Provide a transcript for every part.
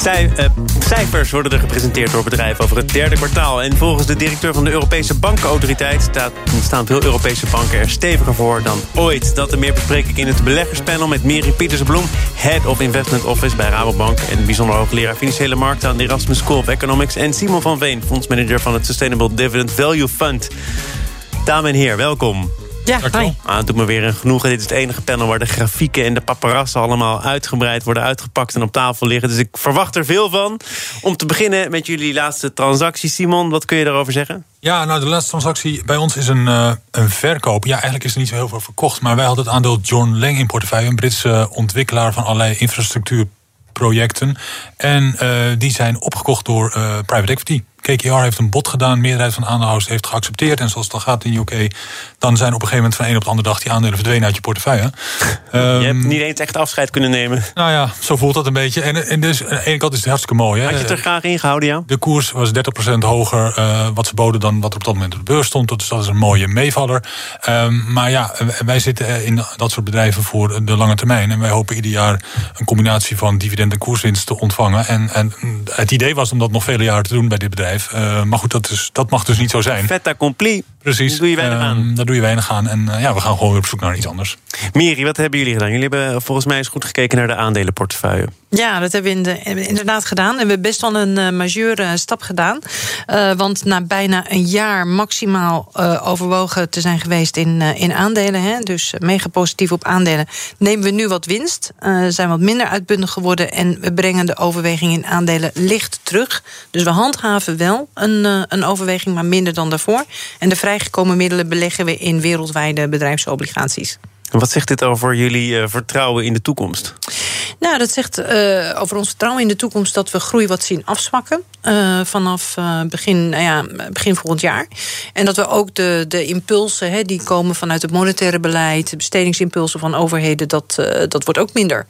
Zij, uh, cijfers worden er gepresenteerd door bedrijven over het derde kwartaal. En volgens de directeur van de Europese Bankenautoriteit staat, staan veel Europese banken er steviger voor dan ooit. Dat en meer bespreek ik in het beleggerspanel met Miri Pietersbloem, Head of Investment Office bij Rabobank en bijzonder hoogleraar financiële markten aan de Erasmus School of Economics. En Simon van Veen, fondsmanager van het Sustainable Dividend Value Fund. Dames en heren, welkom. Ja, hi. Ah, het doet me weer een genoegen. Dit is het enige panel waar de grafieken en de paparazzen allemaal uitgebreid worden uitgepakt en op tafel liggen. Dus ik verwacht er veel van. Om te beginnen met jullie laatste transactie. Simon, wat kun je daarover zeggen? Ja, nou, de laatste transactie bij ons is een, uh, een verkoop. Ja, eigenlijk is er niet zo heel veel verkocht. Maar wij hadden het aandeel John Lang in portefeuille. Een Britse ontwikkelaar van allerlei infrastructuurprojecten. En uh, die zijn opgekocht door uh, private equity. KKR heeft een bod gedaan, de meerderheid van de aandeelhouders heeft geaccepteerd. En zoals het dan gaat in de UK, dan zijn op een gegeven moment van een op de andere dag die aandelen verdwenen uit je portefeuille. je hebt ehm, niet eens echt afscheid kunnen nemen. Nou ja, zo voelt dat een beetje. En, en dus aan de ene kant is het hartstikke mooi. Hè. Had je het er graag ingehouden, ja? De koers was 30% hoger uh, wat ze boden dan wat er op dat moment op de beurs stond. Dus dat is een mooie meevaller. Um, maar ja, wij zitten in dat soort bedrijven voor de lange termijn. En wij hopen ieder jaar een combinatie van dividend en koerswinst te ontvangen. En, en het idee was om dat nog vele jaren te doen bij dit bedrijf. Uh, maar goed, dat, is, dat mag dus niet zo zijn. Vet accompli. Precies. Daar doe je weinig aan. Daar doe je weinig aan. En uh, ja, we gaan gewoon weer op zoek naar iets anders. Miri, wat hebben jullie gedaan? Jullie hebben volgens mij eens goed gekeken naar de aandelenportefeuille. Ja, dat hebben we, inderdaad gedaan. En we hebben best wel een uh, majeure stap gedaan. Uh, want na bijna een jaar maximaal uh, overwogen te zijn geweest in, in aandelen... Hè, dus mega positief op aandelen... nemen we nu wat winst, zijn wat minder uitbundig geworden... en we brengen de overweging in aandelen licht terug. Dus we handhaven wel een, een overweging, maar minder dan daarvoor. En de vrijgekomen middelen beleggen we in wereldwijde bedrijfsobligaties. En wat zegt dit over jullie uh, vertrouwen in de toekomst? Nou, dat zegt uh, over ons vertrouwen in de toekomst dat we groei wat zien afzwakken. Uh, vanaf begin, nou ja, begin volgend jaar. En dat we ook de, de impulsen hè, die komen vanuit het monetaire beleid, de bestedingsimpulsen van overheden, dat, dat wordt ook minder.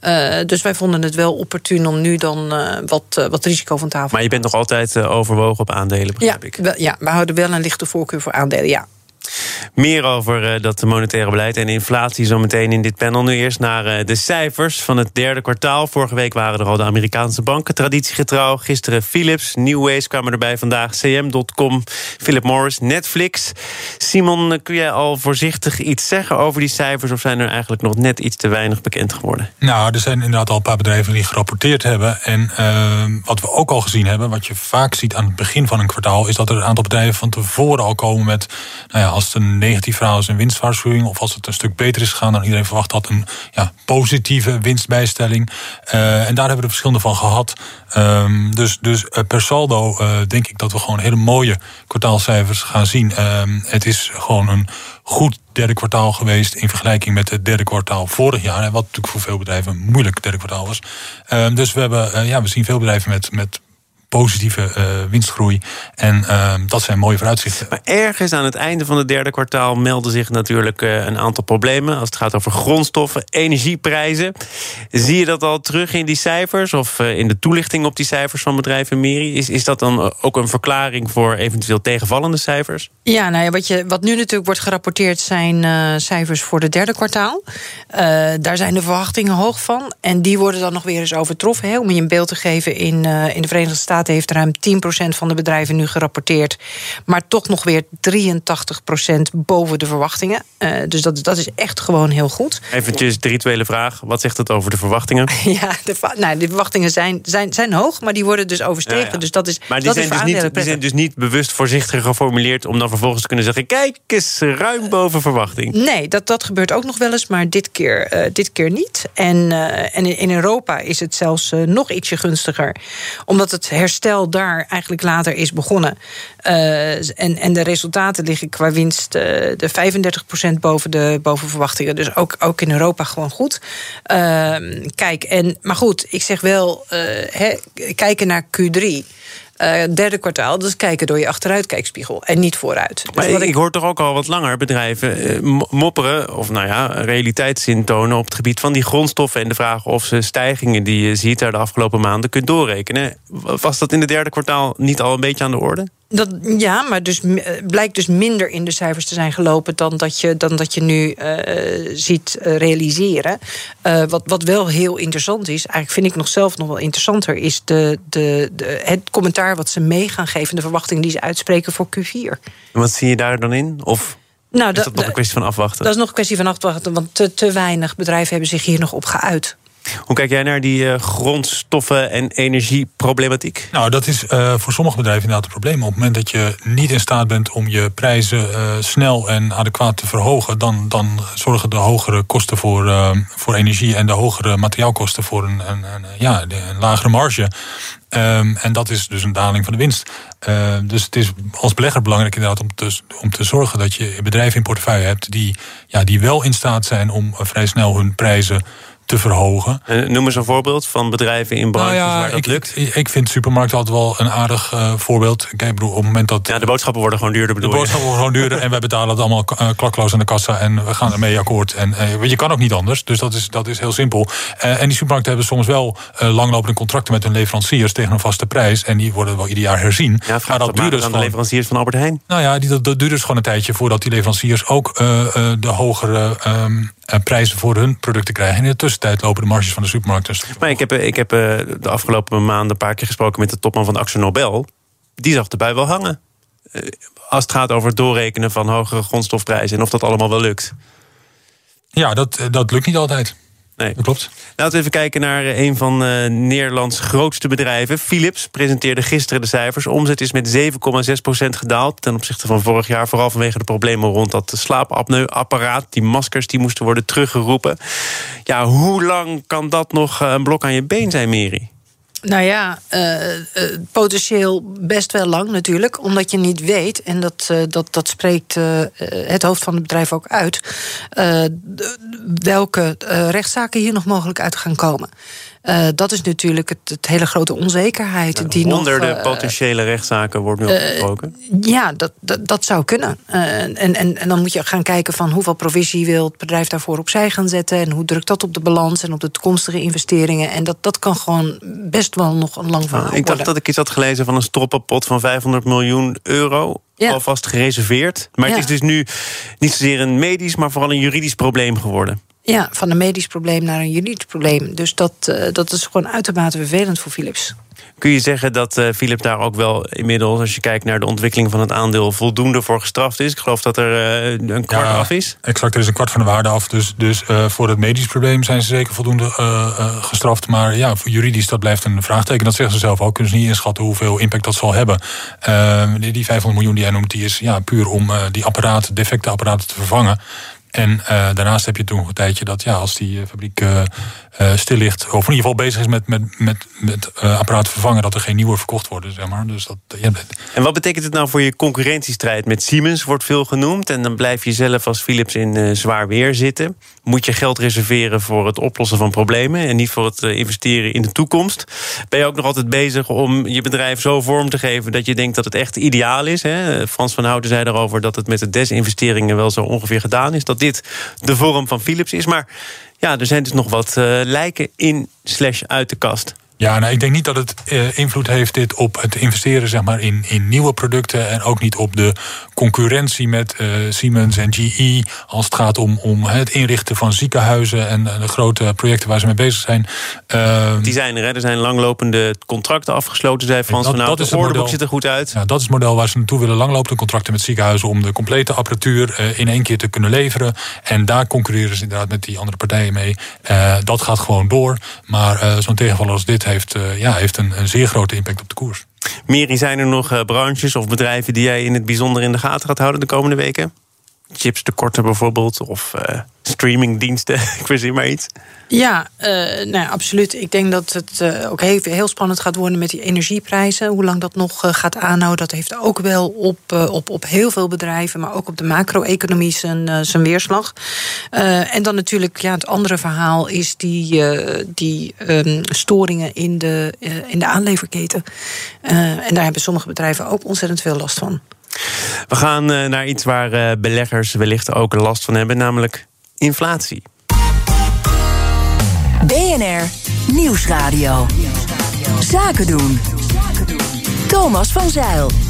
Uh, dus wij vonden het wel opportun om nu dan uh, wat, uh, wat risico van tafel te Maar je bent nog altijd overwogen op aandelen, begrijp ja, ik? Wel, ja, we houden wel een lichte voorkeur voor aandelen, ja. Meer over uh, dat monetaire beleid en inflatie zometeen in dit panel. Nu eerst naar uh, de cijfers van het derde kwartaal. Vorige week waren er al de Amerikaanse banken traditiegetrouw. Gisteren Philips, Newways kwamen erbij vandaag. CM.com, Philip Morris, Netflix. Simon, uh, kun jij al voorzichtig iets zeggen over die cijfers... of zijn er eigenlijk nog net iets te weinig bekend geworden? Nou, er zijn inderdaad al een paar bedrijven die gerapporteerd hebben. En wat we ook al gezien hebben, wat je vaak ziet aan het begin van een kwartaal... is dat er een aantal bedrijven van tevoren al komen met... Nou ja, als het een negatief verhaal is, een winstwaarschuwing. Of als het een stuk beter is gegaan dan iedereen verwacht had, een ja, positieve winstbijstelling. Uh, en daar hebben we er verschillende van gehad. Um, dus, dus uh, per saldo uh, denk ik dat we gewoon hele mooie kwartaalcijfers gaan zien. Um, het is gewoon een goed derde kwartaal geweest in vergelijking met het derde kwartaal vorig jaar. Wat natuurlijk voor veel bedrijven een moeilijk derde kwartaal was. Um, dus we, hebben, ja, we zien veel bedrijven met, met positieve uh, winstgroei. En uh, dat zijn mooie vooruitzichten. Maar ergens aan het einde van het derde kwartaal melden zich natuurlijk uh, een aantal problemen. Als het gaat over grondstoffen, energieprijzen. Zie je dat al terug in die cijfers of uh, in de toelichting op die cijfers van bedrijven Meri? Is, is dat dan ook een verklaring voor eventueel tegenvallende cijfers? Ja, nou ja, wat, je, wat nu natuurlijk wordt gerapporteerd zijn uh, cijfers voor het derde kwartaal. daar zijn de verwachtingen hoog van. En die worden dan nog weer eens overtroffen. Hè, om je een beeld te geven in, in de Verenigde Staten heeft ruim 10% van de bedrijven nu gerapporteerd. Maar toch nog weer 83% boven de verwachtingen. Uh, dus dat, dat is echt gewoon heel goed. Eventjes de rituele vraag. Wat zegt het over de verwachtingen? ja, de, nou, de verwachtingen zijn, zijn, zijn hoog, maar die worden dus overstegen. Ja, ja. Dus dat is, maar die, dat zijn is dus niet, die zijn dus niet bewust voorzichtig geformuleerd... om dan vervolgens te kunnen zeggen... kijk eens, ruim boven verwachting. Nee, dat, dat gebeurt ook nog wel eens, maar dit keer, uh, dit keer niet. En, uh, en in Europa is het zelfs nog ietsje gunstiger. Omdat het herstel daar eigenlijk later is begonnen. Uh, en, en de resultaten liggen qua winst uh, de 35% boven de boven verwachtingen. Dus ook, ook in Europa gewoon goed. Uh, kijk, en, maar goed, ik zeg wel, he, kijken naar Q3. Derde kwartaal, is kijken door je achteruitkijkspiegel en niet vooruit. Dus maar ik, ik, hoor toch ook al wat langer bedrijven mopperen, of nou ja, realiteitszin tonen op het gebied van die grondstoffen en de vraag of ze stijgingen die je ziet daar de afgelopen maanden kunt doorrekenen. Was dat in het derde kwartaal niet al een beetje aan de orde? Dat, ja, maar dus, blijkt dus minder in de cijfers te zijn gelopen dan dat je, dan dat je nu uh, ziet uh, realiseren. Uh, wat, wat wel heel interessant is, eigenlijk vind ik nog zelf nog wel interessanter, is de, de, de, het commentaar wat ze mee gaan geven, de verwachtingen die ze uitspreken voor Q4. wat zie je daar dan in? Of nou, is dat nog een kwestie van afwachten? Dat is nog een kwestie van afwachten, want te, te weinig bedrijven hebben zich hier nog op geuit. Hoe kijk jij naar die uh, grondstoffen- en energieproblematiek? Nou, dat is uh, voor sommige bedrijven inderdaad een probleem. Op het moment dat je niet in staat bent om je prijzen uh, snel en adequaat te verhogen, dan, dan zorgen de hogere kosten voor, voor energie en de hogere materiaalkosten voor een, een, een ja, een lagere marge. Um, en dat is dus een daling van de winst. Dus het is als belegger belangrijk inderdaad om te, om te zorgen dat je bedrijven in portefeuille hebt die, ja, die wel in staat zijn om vrij snel hun prijzen te verhogen. noem eens een voorbeeld van bedrijven in branches nou ja, waar dat ik, lukt. Ik, vind supermarkten altijd wel een aardig uh, voorbeeld. Kijk, bedoel, op het moment dat... Ja, de boodschappen worden gewoon duurder, bedoel De boodschappen worden gewoon duurder en wij betalen het allemaal uh, klakloos aan de kassa... en we gaan ermee akkoord. En uh, je kan ook niet anders, dus dat is, dat is heel simpel. en die supermarkten hebben soms wel langlopende contracten... met hun leveranciers tegen een vaste prijs. En die worden wel ieder jaar herzien. Ja, maar dat duurt dus aan de leveranciers van Albert Heijn. Nou ja, die, dat, dat duurt dus gewoon een tijdje... voordat die leveranciers ook de hogere... Um, prijzen voor hun producten krijgen. En in de tussentijd lopen de marges van de supermarkten. Maar ik heb, ik heb eh, de afgelopen maanden een paar keer gesproken met de topman van Axel Nobel. Die zag erbij wel hangen. Eh, als het gaat over het doorrekenen van hogere grondstofprijzen en of dat allemaal wel lukt. Ja, dat, dat lukt niet altijd. Nee. Dat klopt. Laten we even kijken naar eh, een van uh, Nederlands grootste bedrijven. Philips presenteerde gisteren de cijfers. Omzet is met 7,6% gedaald ten opzichte van vorig jaar. Vooral vanwege de problemen rond dat slaapapneuapparaat. Die maskers die moesten worden teruggeroepen. Ja, hoe lang kan dat nog eh, een blok aan je been zijn, Mary? Nou ja, uh, uh, potentieel best wel lang natuurlijk. Omdat je niet weet, en dat, uh, dat, dat spreekt het hoofd van het bedrijf ook uit... welke rechtszaken hier nog mogelijk uit gaan komen. Uh, dat is natuurlijk het, het, hele grote onzekerheid. Ja, die honderden nog, uh, potentiële rechtszaken wordt nu uh, opgesproken. Ja, dat, dat, dat, zou kunnen. en, en, en dan moet je gaan kijken van hoeveel provisie wil het bedrijf daarvoor opzij gaan zetten. En hoe drukt dat op de balans en op de toekomstige investeringen. En dat, dat kan gewoon best wel nog een lang verhaal Ik dacht dat ik iets had gelezen van een stroppenpot van 500 miljoen euro. Ja. Alvast gereserveerd. Maar ja. het is dus nu niet zozeer een medisch, maar vooral een juridisch probleem geworden. Ja, van een medisch probleem naar een juridisch probleem. Dus dat, uh, dat is gewoon uitermate vervelend voor Philips. Kun je zeggen dat uh, Philips daar ook wel inmiddels, als je kijkt naar de ontwikkeling van het aandeel, voldoende voor gestraft is? Ik geloof dat er uh, een kwart ja, af is. Exact, er is een kwart van de waarde af. Dus, dus uh, voor het medisch probleem zijn ze zeker voldoende gestraft. Maar ja, voor juridisch, dat blijft een vraagteken. Dat zeggen ze zelf ook. Kunnen ze niet inschatten hoeveel impact dat zal hebben. die, die 500 miljoen die jij noemt, die is ja, puur om die apparaten, defecte apparaten te vervangen. En uh, daarnaast heb je toen een tijdje dat ja, als die fabriek uh, stil ligt, of in ieder geval bezig is met, met, met, met apparaten vervangen, dat er geen nieuwe verkocht worden. Zeg maar. dus dat. En wat betekent het nou voor je concurrentiestrijd? Met Siemens wordt veel genoemd. En dan blijf je zelf als Philips in zwaar weer zitten. Moet je geld reserveren voor het oplossen van problemen en niet voor het investeren in de toekomst. Ben je ook nog altijd bezig om je bedrijf zo vorm te geven dat je denkt dat het echt ideaal is? Hè? Frans van Houten zei erover dat het met de desinvesteringen wel zo ongeveer gedaan is. Dat dit de vorm van Philips is. Maar ja, er zijn dus nog wat uh, lijken in slash uit de kast. Ja, nou, ik denk niet dat het uh, invloed heeft dit op het investeren zeg maar, in, in nieuwe producten. En ook niet op de concurrentie met uh, Siemens en GE. Als het gaat om, om het inrichten van ziekenhuizen en de grote projecten waar ze mee bezig zijn. Uh, Die zijn er, hè? er zijn langlopende contracten afgesloten, zei Frans dat, van nou, het woordenboek ziet er goed uit. Ja, dat is het model waar ze naartoe willen. Langlopende contracten met ziekenhuizen om de complete apparatuur uh, in één keer te kunnen leveren. En daar concurreren ze inderdaad met die andere partijen mee. Uh, dat gaat gewoon door. Maar zo'n tegenvaller als dit heeft, ja, heeft een, een, zeer grote impact op de koers. Meri, zijn er nog uh, branches of bedrijven die jij in het bijzonder in de gaten gaat houden de komende weken? chipstekorten bijvoorbeeld? Of uh, streamingdiensten, ik verzin maar iets. Ja, uh, nou absoluut. Ik denk dat het uh, ook heel, heel, spannend gaat worden met die energieprijzen. Hoe lang dat nog uh, gaat aanhouden, dat heeft ook wel op, op, op heel veel bedrijven, maar ook op de macro-economie zijn, zijn weerslag. en dan natuurlijk, ja, het andere verhaal is die, die um, storingen in de, in de aanleverketen. en daar hebben sommige bedrijven ook ontzettend veel last van. We gaan naar iets waar beleggers wellicht ook last van hebben, namelijk inflatie. BNR Nieuwsradio. Zaken doen. Thomas van Zeil.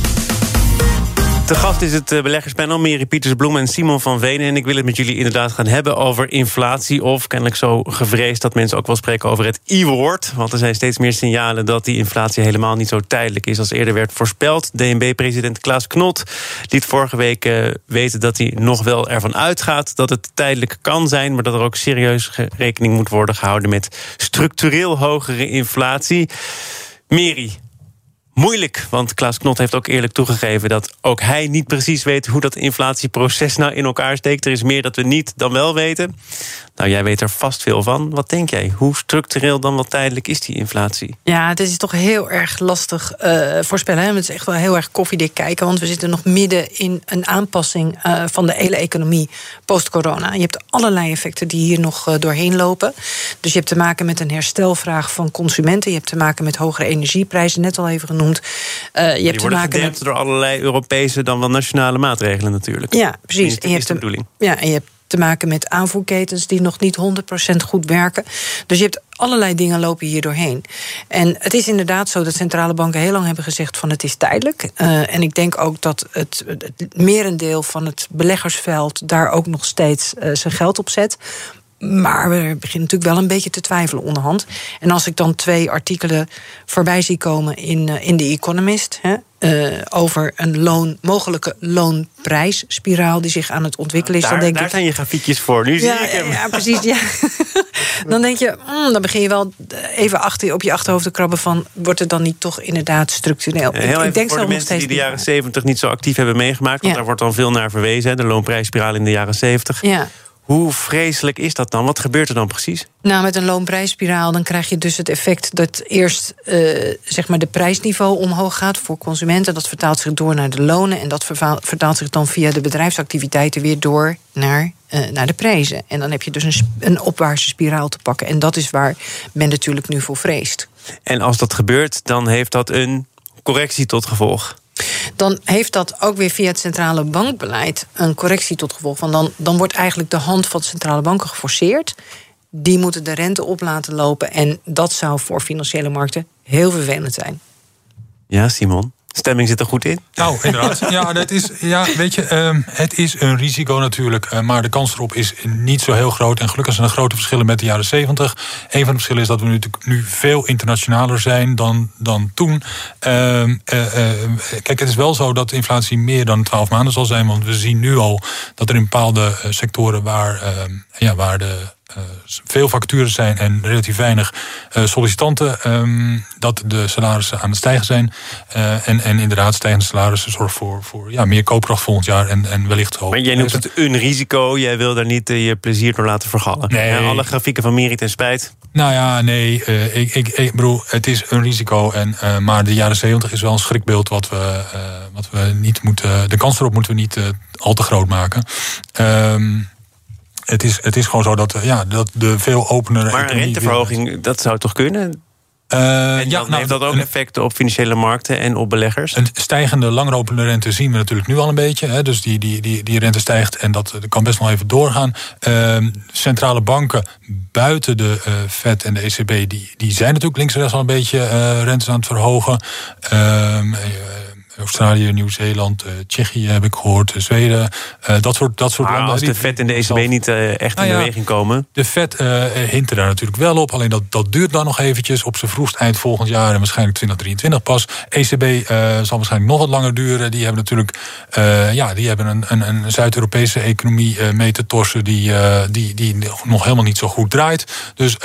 De gast is het eh, beleggerspanel Mary Pietersbloem en Simon van Venen. En ik wil het met jullie inderdaad gaan hebben over inflatie. Of kennelijk zo gevreesd dat mensen ook wel spreken over het I-woord. Want er zijn steeds meer signalen dat die inflatie helemaal niet zo tijdelijk is als eerder werd voorspeld. DNB-president Klaas Knot liet vorige week uh, weten dat hij nog wel ervan uitgaat dat het tijdelijk kan zijn. Maar dat er ook serieus rekening moet worden gehouden met structureel hogere inflatie. Mary, moeilijk. Want Klaas Knot heeft ook eerlijk toegegeven dat ook hij niet precies weet hoe dat inflatieproces nou in elkaar steekt. Er is meer dat we niet dan wel weten. Nou, jij weet er vast veel van. Wat denk jij? Hoe structureel dan wel tijdelijk is die inflatie? Ja, het is toch heel erg lastig uh, voorspellen. Hè? Het is echt wel heel erg koffiedik kijken. Want we zitten nog midden in een aanpassing uh, van de hele economie post-corona. Je hebt allerlei effecten die hier nog uh, doorheen lopen. Dus je hebt te maken met een herstelvraag van consumenten. Je hebt te maken met hogere energieprijzen, net al even genoemd. Je hebt te maken met... door allerlei Europese dan wel nationale maatregelen natuurlijk. Ja, precies. En je hebt. Ja, en je hebt te maken met aanvoerketens die nog niet 100% goed werken. Dus je hebt allerlei dingen lopen hier doorheen. En het is inderdaad zo dat centrale banken heel lang hebben gezegd van het is tijdelijk. Uh, en ik denk ook dat het, het merendeel van het beleggersveld daar ook nog steeds uh, zijn geld op zet. Maar we beginnen natuurlijk wel een beetje te twijfelen onderhand. En als ik dan twee artikelen voorbij zie komen in, uh, in The Economist... Hè, uh, over een loon, mogelijke loonprijsspiraal die zich aan het ontwikkelen is. Daar, dan denk daar ik, zijn je grafiekjes voor. Nu ja, zie ik hem. Ja, precies. Ja. dan denk je, mm, dan begin je wel even achter, op je achterhoofd te krabben van... wordt het dan niet toch inderdaad structureel? Heel ik, ik denk voor de mensen die de jaren 70 niet zo actief hebben meegemaakt... want Ja. daar wordt dan veel naar verwezen, hè, de loonprijsspiraal in de jaren 70. Ja. Hoe vreselijk is dat dan? Wat gebeurt er dan precies? Nou, met een loonprijsspiraal dan krijg je dus het effect dat eerst eh, zeg maar de prijsniveau omhoog gaat voor consumenten. Dat vertaalt zich door naar de lonen en dat vertaalt zich dan via de bedrijfsactiviteiten weer door naar, eh, naar de prijzen. En dan heb je dus een, een opwaartse spiraal te pakken. En dat is waar men natuurlijk nu voor vreest. En als dat gebeurt, dan heeft dat een correctie tot gevolg. Dan heeft dat ook weer via het centrale bankbeleid een correctie tot gevolg. Want dan, dan wordt eigenlijk de hand van de centrale banken geforceerd. Die moeten de rente op laten lopen. En dat zou voor financiële markten heel vervelend zijn. Ja, Simon. Stemming zit er goed in. Nou, inderdaad. Ja, dat is, ja weet je, um, het is een risico natuurlijk. Uh, maar de kans erop is niet zo heel groot. En gelukkig zijn er grote verschillen met de jaren 70. Een van de verschillen is dat we nu, nu veel internationaler zijn dan, dan toen. Uh, uh, kijk, het is wel zo dat de inflatie meer dan 12 maanden zal zijn. Want we zien nu al dat er in bepaalde sectoren waar, ehm, ja, waar de veel vacatures zijn en relatief weinig uh, sollicitanten, um, dat de salarissen aan het stijgen zijn. Uh, en, en inderdaad, stijgende salarissen zorgen voor, voor ja, meer koopkracht volgend jaar en, en wellicht hoog. Maar jij noemt het een risico. Jij wil daar niet je plezier door laten vergallen. Nee. Alle grafieken van Merit en Spijt. Nou ja, nee, ik, ik, ik bedoel, het is een risico. En, uh, maar de jaren 70 is wel een schrikbeeld wat we, uh, wat we niet moeten. De kans erop moeten we niet al te groot maken. Um, het is, het is gewoon zo dat, ja, dat de veel openere. Maar een renteverhoging, dat zou toch kunnen? Uh, ja, nou, heeft dat ook effecten op financiële markten en op beleggers? Een stijgende langlopende rente zien we natuurlijk nu al een beetje. Hè, dus die, die, die, die rente stijgt en dat, kan best nog even doorgaan. Uh, centrale banken buiten de uh, Fed en de ECB, die, die zijn natuurlijk links en rechts al een beetje rentes aan het verhogen. Ehm, Australië, Nieuw-Zeeland, uh, Tsjechië heb ik gehoord, uh, Zweden. Uh, dat soort, dat soort maar landen. Als de FED en de ECB niet echt nou in ja, beweging komen. De FED hinten daar natuurlijk wel op. Alleen dat, dat duurt dan nog eventjes. Op zijn vroegst eind volgend jaar en waarschijnlijk 2023 pas. ECB zal waarschijnlijk nog wat langer duren. Die hebben natuurlijk ja, die hebben een, een, een Zuid-Europese economie mee te torsen. Die, die, die nog helemaal niet zo goed draait. Dus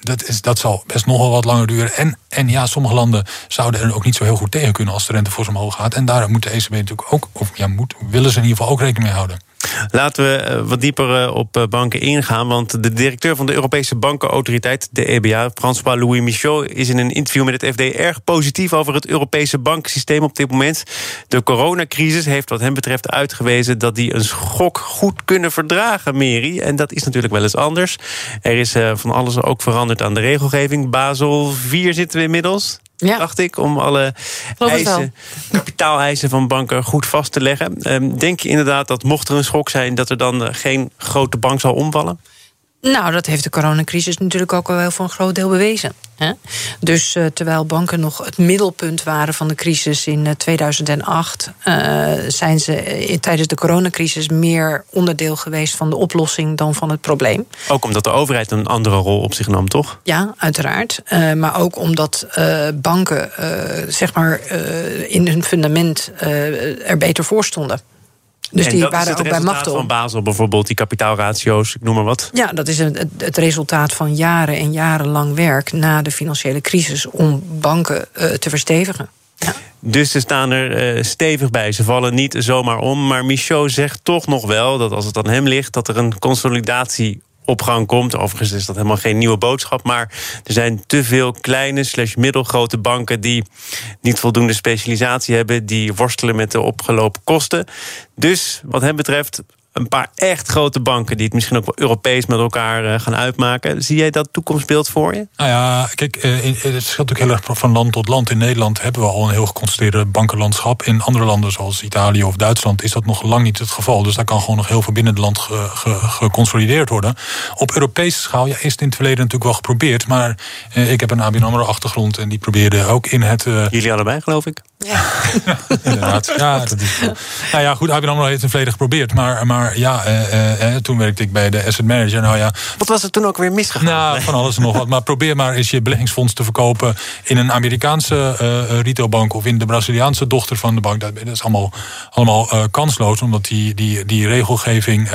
dat, is, dat zal best nog wel wat langer duren. En, en ja, sommige landen zouden er ook niet zo heel goed tegen kunnen als de rente voor ze omhoog En daar moet de ECB natuurlijk ook, of ja, moet, willen ze in ieder geval ook rekening mee houden. Laten we eh, wat dieper eh, op eh, banken ingaan. Want de directeur van de Europese Bankenautoriteit, de EBA, François-Louis Michaud, is in een interview met het FD erg positief over het Europese bankensysteem op dit moment. De coronacrisis heeft, wat hem betreft, uitgewezen dat die een schok goed kunnen verdragen, Mary. En dat is natuurlijk wel eens anders. Er is van alles ook veranderd aan de regelgeving. Basel 4 zitten we inmiddels ja. dacht ik, om alle eisen, kapitaaleisen van banken goed vast te leggen. Ehm, denk je inderdaad dat mocht er een schok zijn, dat er dan eh, geen grote bank zal omvallen? Nou, dat heeft de coronacrisis natuurlijk ook wel voor een groot deel bewezen. Hè? Dus uh, terwijl banken nog het middelpunt waren van de crisis in uh, 2008, uh, zijn ze tijdens de coronacrisis meer onderdeel geweest van de oplossing dan van het probleem. Ook omdat de overheid een andere rol op zich nam, toch? Ja, uiteraard. Eh, maar ook omdat banken zeg maar, in hun fundament er beter voor stonden. Dus en die dat waren is het ook bij Machtel. van Basel bijvoorbeeld, die kapitaalratio's, ik noem maar wat. Ja, dat is het, het resultaat van jaren en jarenlang werk na de financiële crisis om banken uh, te verstevigen. Ja. Dus ze staan er uh, stevig bij. Ze vallen niet zomaar om. Maar Michaud zegt toch nog wel dat als het aan hem ligt, dat er een consolidatie op gang komt. Overigens is dat helemaal geen nieuwe boodschap. Maar er zijn te veel kleine slash middelgrote banken die niet voldoende specialisatie hebben. Die worstelen met de opgelopen kosten. Dus wat hem betreft een paar echt grote banken die het misschien ook wel Europees met elkaar eh, gaan uitmaken. Zie jij dat toekomstbeeld voor je? Nou ja, kijk, eh, het verschilt natuurlijk heel erg van land tot land. In Nederland hebben we al een heel geconcentreerde bankenlandschap. In andere landen zoals Italië of Duitsland is dat nog lang niet het geval. Dus daar kan gewoon nog heel veel binnen het land geconsolideerd worden. Op Europese schaal ja, is het in het verleden natuurlijk wel geprobeerd. Maar eh, ik heb een ABN AMRO achtergrond en die probeerde ook in het... Jullie allebei, geloof ik? Ja, inderdaad. Ja, dat is, nou ja, goed, ABN AMRO heeft het verleden geprobeerd. Maar, maar ja, eh, eh, toen werkte ik bij de asset manager. Nou ja, wat was er toen ook weer misgegaan? Nou, van alles en nog wat. Maar probeer maar eens je beleggingsfonds te verkopen... in een Amerikaanse uh, retailbank of in de Braziliaanse dochter van de bank. Dat, is allemaal, allemaal uh, kansloos, omdat die, die, die regelgeving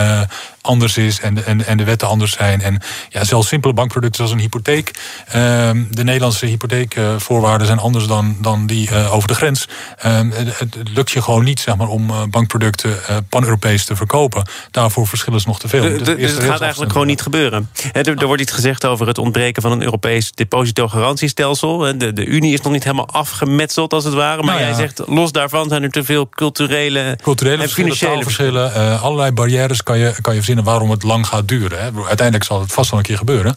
anders is en de, en, en de wetten anders zijn. En ja, zelfs simpele bankproducten zoals een hypotheek. Ehm, de Nederlandse hypotheekvoorwaarden zijn anders dan, dan die uh, over de grens. Ehm, het, het, lukt je gewoon niet zeg maar, om uh, bankproducten uh, pan-Europees te verkopen. Daarvoor verschillen ze nog te veel. De, de, dus het gaat eigenlijk gewoon niet gebeuren. er, er, wordt iets gezegd over het ontbreken van een Europees depositogarantiestelsel. De, de Unie is nog niet helemaal afgemetseld als het ware. Maar nou jij zegt, los daarvan zijn er te veel culturele, culturele en financiële verschillen. allerlei barrières kan je, kan je verzinnen waarom het lang gaat duren. Hè. Uiteindelijk zal het vast wel een keer gebeuren.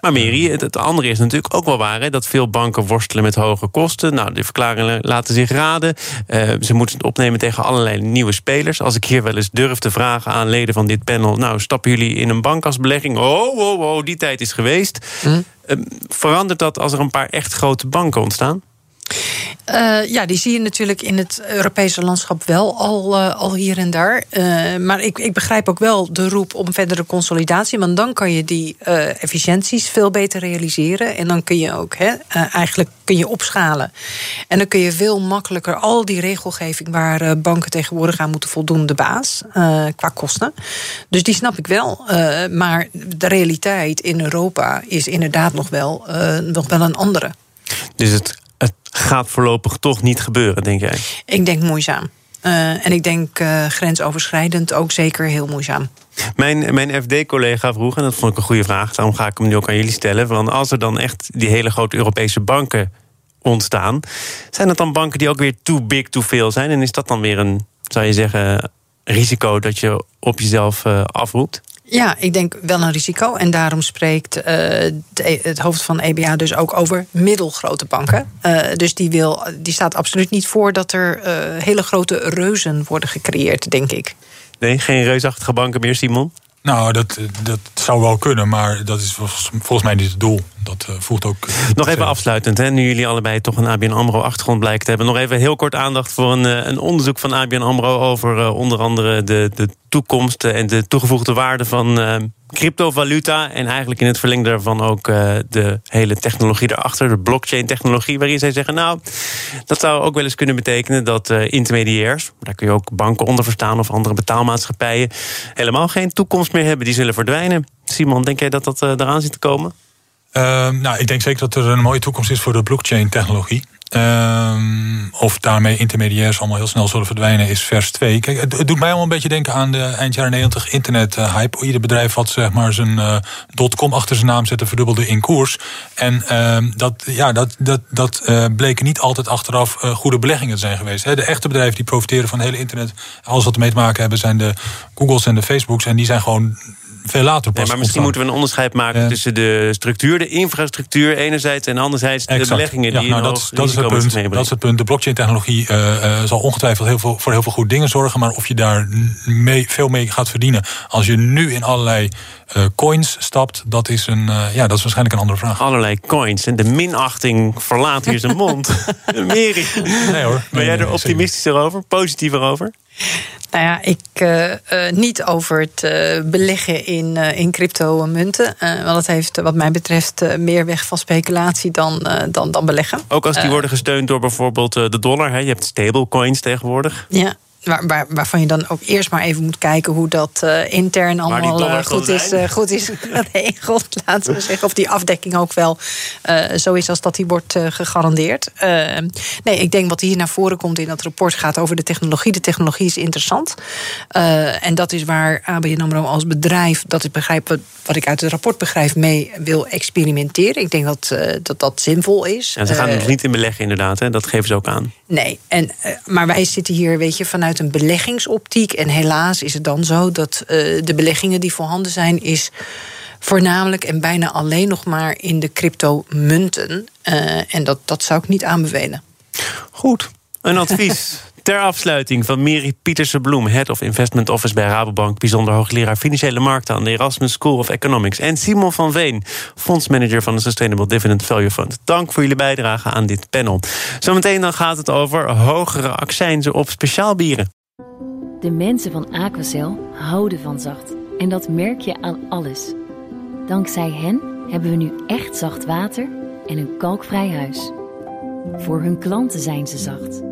Maar Mary, het, andere is natuurlijk ook wel waar... Hè, dat veel banken worstelen met hoge kosten. Nou, de verklaringen laten zich raden. Uh, ze moeten het opnemen tegen allerlei nieuwe spelers. Als ik hier wel eens durf te vragen aan leden van dit panel... nou, stappen jullie in een bank als belegging? Oh, oh, oh, die tijd is geweest. Hm? Uh, verandert dat als er een paar echt grote banken ontstaan? Uh, ja, die zie je natuurlijk in het Europese landschap wel al, uh, al hier en daar. Uh, maar ik, ik begrijp ook wel de roep om verdere consolidatie. Want dan kan je die efficiënties veel beter realiseren. En dan kun je ook hè, eigenlijk kun je opschalen. En dan kun je veel makkelijker al die regelgeving waar banken tegenwoordig aan moeten voldoen, de baas qua kosten. Dus die snap ik wel. maar de realiteit in Europa is inderdaad nog wel, nog wel een andere. Dus het gaat voorlopig toch niet gebeuren, denk jij? Ik denk moeizaam. Uh, en ik denk uh, grensoverschrijdend ook zeker heel moeizaam. Mijn, mijn FD-collega vroeg, en dat vond ik een goede vraag, daarom ga ik hem nu ook aan jullie stellen. Want als er dan echt die hele grote Europese banken ontstaan, zijn dat dan banken die ook weer too big, too veel zijn? En is dat dan weer een, zou je zeggen, risico dat je op jezelf uh, afroept? Ja, ik denk wel een risico. En daarom spreekt uh, de, het hoofd van EBA dus ook over middelgrote banken. Uh, dus die, wil, die staat absoluut niet voor dat er uh, hele grote reuzen worden gecreëerd, denk ik. Nee, geen reusachtige banken meer, Simon? Nou, dat, dat zou wel kunnen, maar dat is volgens mij niet het doel. Dat uh, voegt ook. Nog even afsluitend, hè, nu jullie allebei toch een ABN Amro-achtergrond blijken te hebben. Nog even heel kort aandacht voor een, een onderzoek van ABN Amro over onder andere de, de toekomst en de toegevoegde waarde van cryptovaluta. En eigenlijk in het verlengde daarvan ook uh, de hele technologie daarachter, de blockchain-technologie. Waarin zij zeggen: Nou, dat zou ook wel eens kunnen betekenen dat uh, intermediairs, daar kun je ook banken onder verstaan of andere betaalmaatschappijen, helemaal geen toekomst meer hebben. Die zullen verdwijnen. Simon, denk jij dat dat eraan zit te komen? Ehm, nou, ik denk zeker dat er een mooie toekomst is voor de blockchain-technologie. Um, of daarmee intermediairs allemaal heel snel zullen verdwijnen, is vers 2. Kijk, het, doet mij allemaal een beetje denken aan de eind jaren 90 internet-hype. Ieder bedrijf had zeg maar zijn uh, dotcom achter zijn naam zetten, verdubbelde in koers. En uh, dat, ja, dat, dat, dat uh, bleken niet altijd achteraf uh, goede beleggingen te zijn geweest. De echte bedrijven die profiteren van het hele internet, alles wat ermee te maken hebben, zijn de Googles en de Facebooks. En die zijn gewoon veel later pas nee, Maar misschien moeten we een onderscheid maken tussen de structuur, de infrastructuur enerzijds en anderzijds de beleggingen die ja, nou, dat, dat is het punt. Dat is het punt. De blockchain-technologie uh, uh, zal ongetwijfeld heel veel, voor heel veel goede dingen zorgen, maar of je daar mee, veel mee gaat verdienen als je nu in allerlei uh, coins stapt, dat is, een, ja, dat is waarschijnlijk een andere vraag. Allerlei coins en de minachting verlaat hier zijn mond. Mary, nee, hoor. ben jij er optimistischer over, positiever over? Nou ja, ik uh, uh, niet over het uh, beleggen in, in crypto-munten. want dat heeft wat mij betreft meer weg van speculatie dan, dan, dan beleggen. Ook als die worden gesteund door bijvoorbeeld de dollar. Hè? Je hebt stablecoins tegenwoordig. Ja, Waar, waar, waarvan je dan ook eerst maar even moet kijken hoe dat uh, intern allemaal uh, goed, is, uh, goed is geregeld. Laten we zeggen. Of die afdekking ook wel zo is als dat die wordt gegarandeerd. nee, ik denk wat hier naar voren komt in dat rapport gaat over de technologie. De technologie is interessant. en dat is waar ABN AMRO als bedrijf, dat ik begrijp wat, wat ik uit het rapport begrijp, mee wil experimenteren. Ik denk dat dat, dat zinvol is. En ze gaan er nog niet in beleggen inderdaad. Hè? Dat geven ze ook aan. Nee, en, maar wij zitten hier, weet je, vanuit een beleggingsoptiek. En helaas is het dan zo dat uh, de beleggingen die voorhanden zijn, is voornamelijk en bijna alleen nog maar in de cryptomunten. Uh, en dat, dat zou ik niet aanbevelen. Goed, een advies. Ter afsluiting van Miri Pieterse-Bloem, Head of Investment Office bij Rabobank, bijzonder hoogleraar financiële markten aan de Erasmus School of Economics. En Simon van Veen, fondsmanager van de Sustainable Dividend Value Fund. Dank voor jullie bijdrage aan dit panel. Zometeen dan gaat het over hogere accijnzen op speciaalbieren. De mensen van Aquacel houden van zacht. En dat merk je aan alles. Dankzij hen hebben we nu echt zacht water en een kalkvrij huis. Voor hun klanten zijn ze zacht.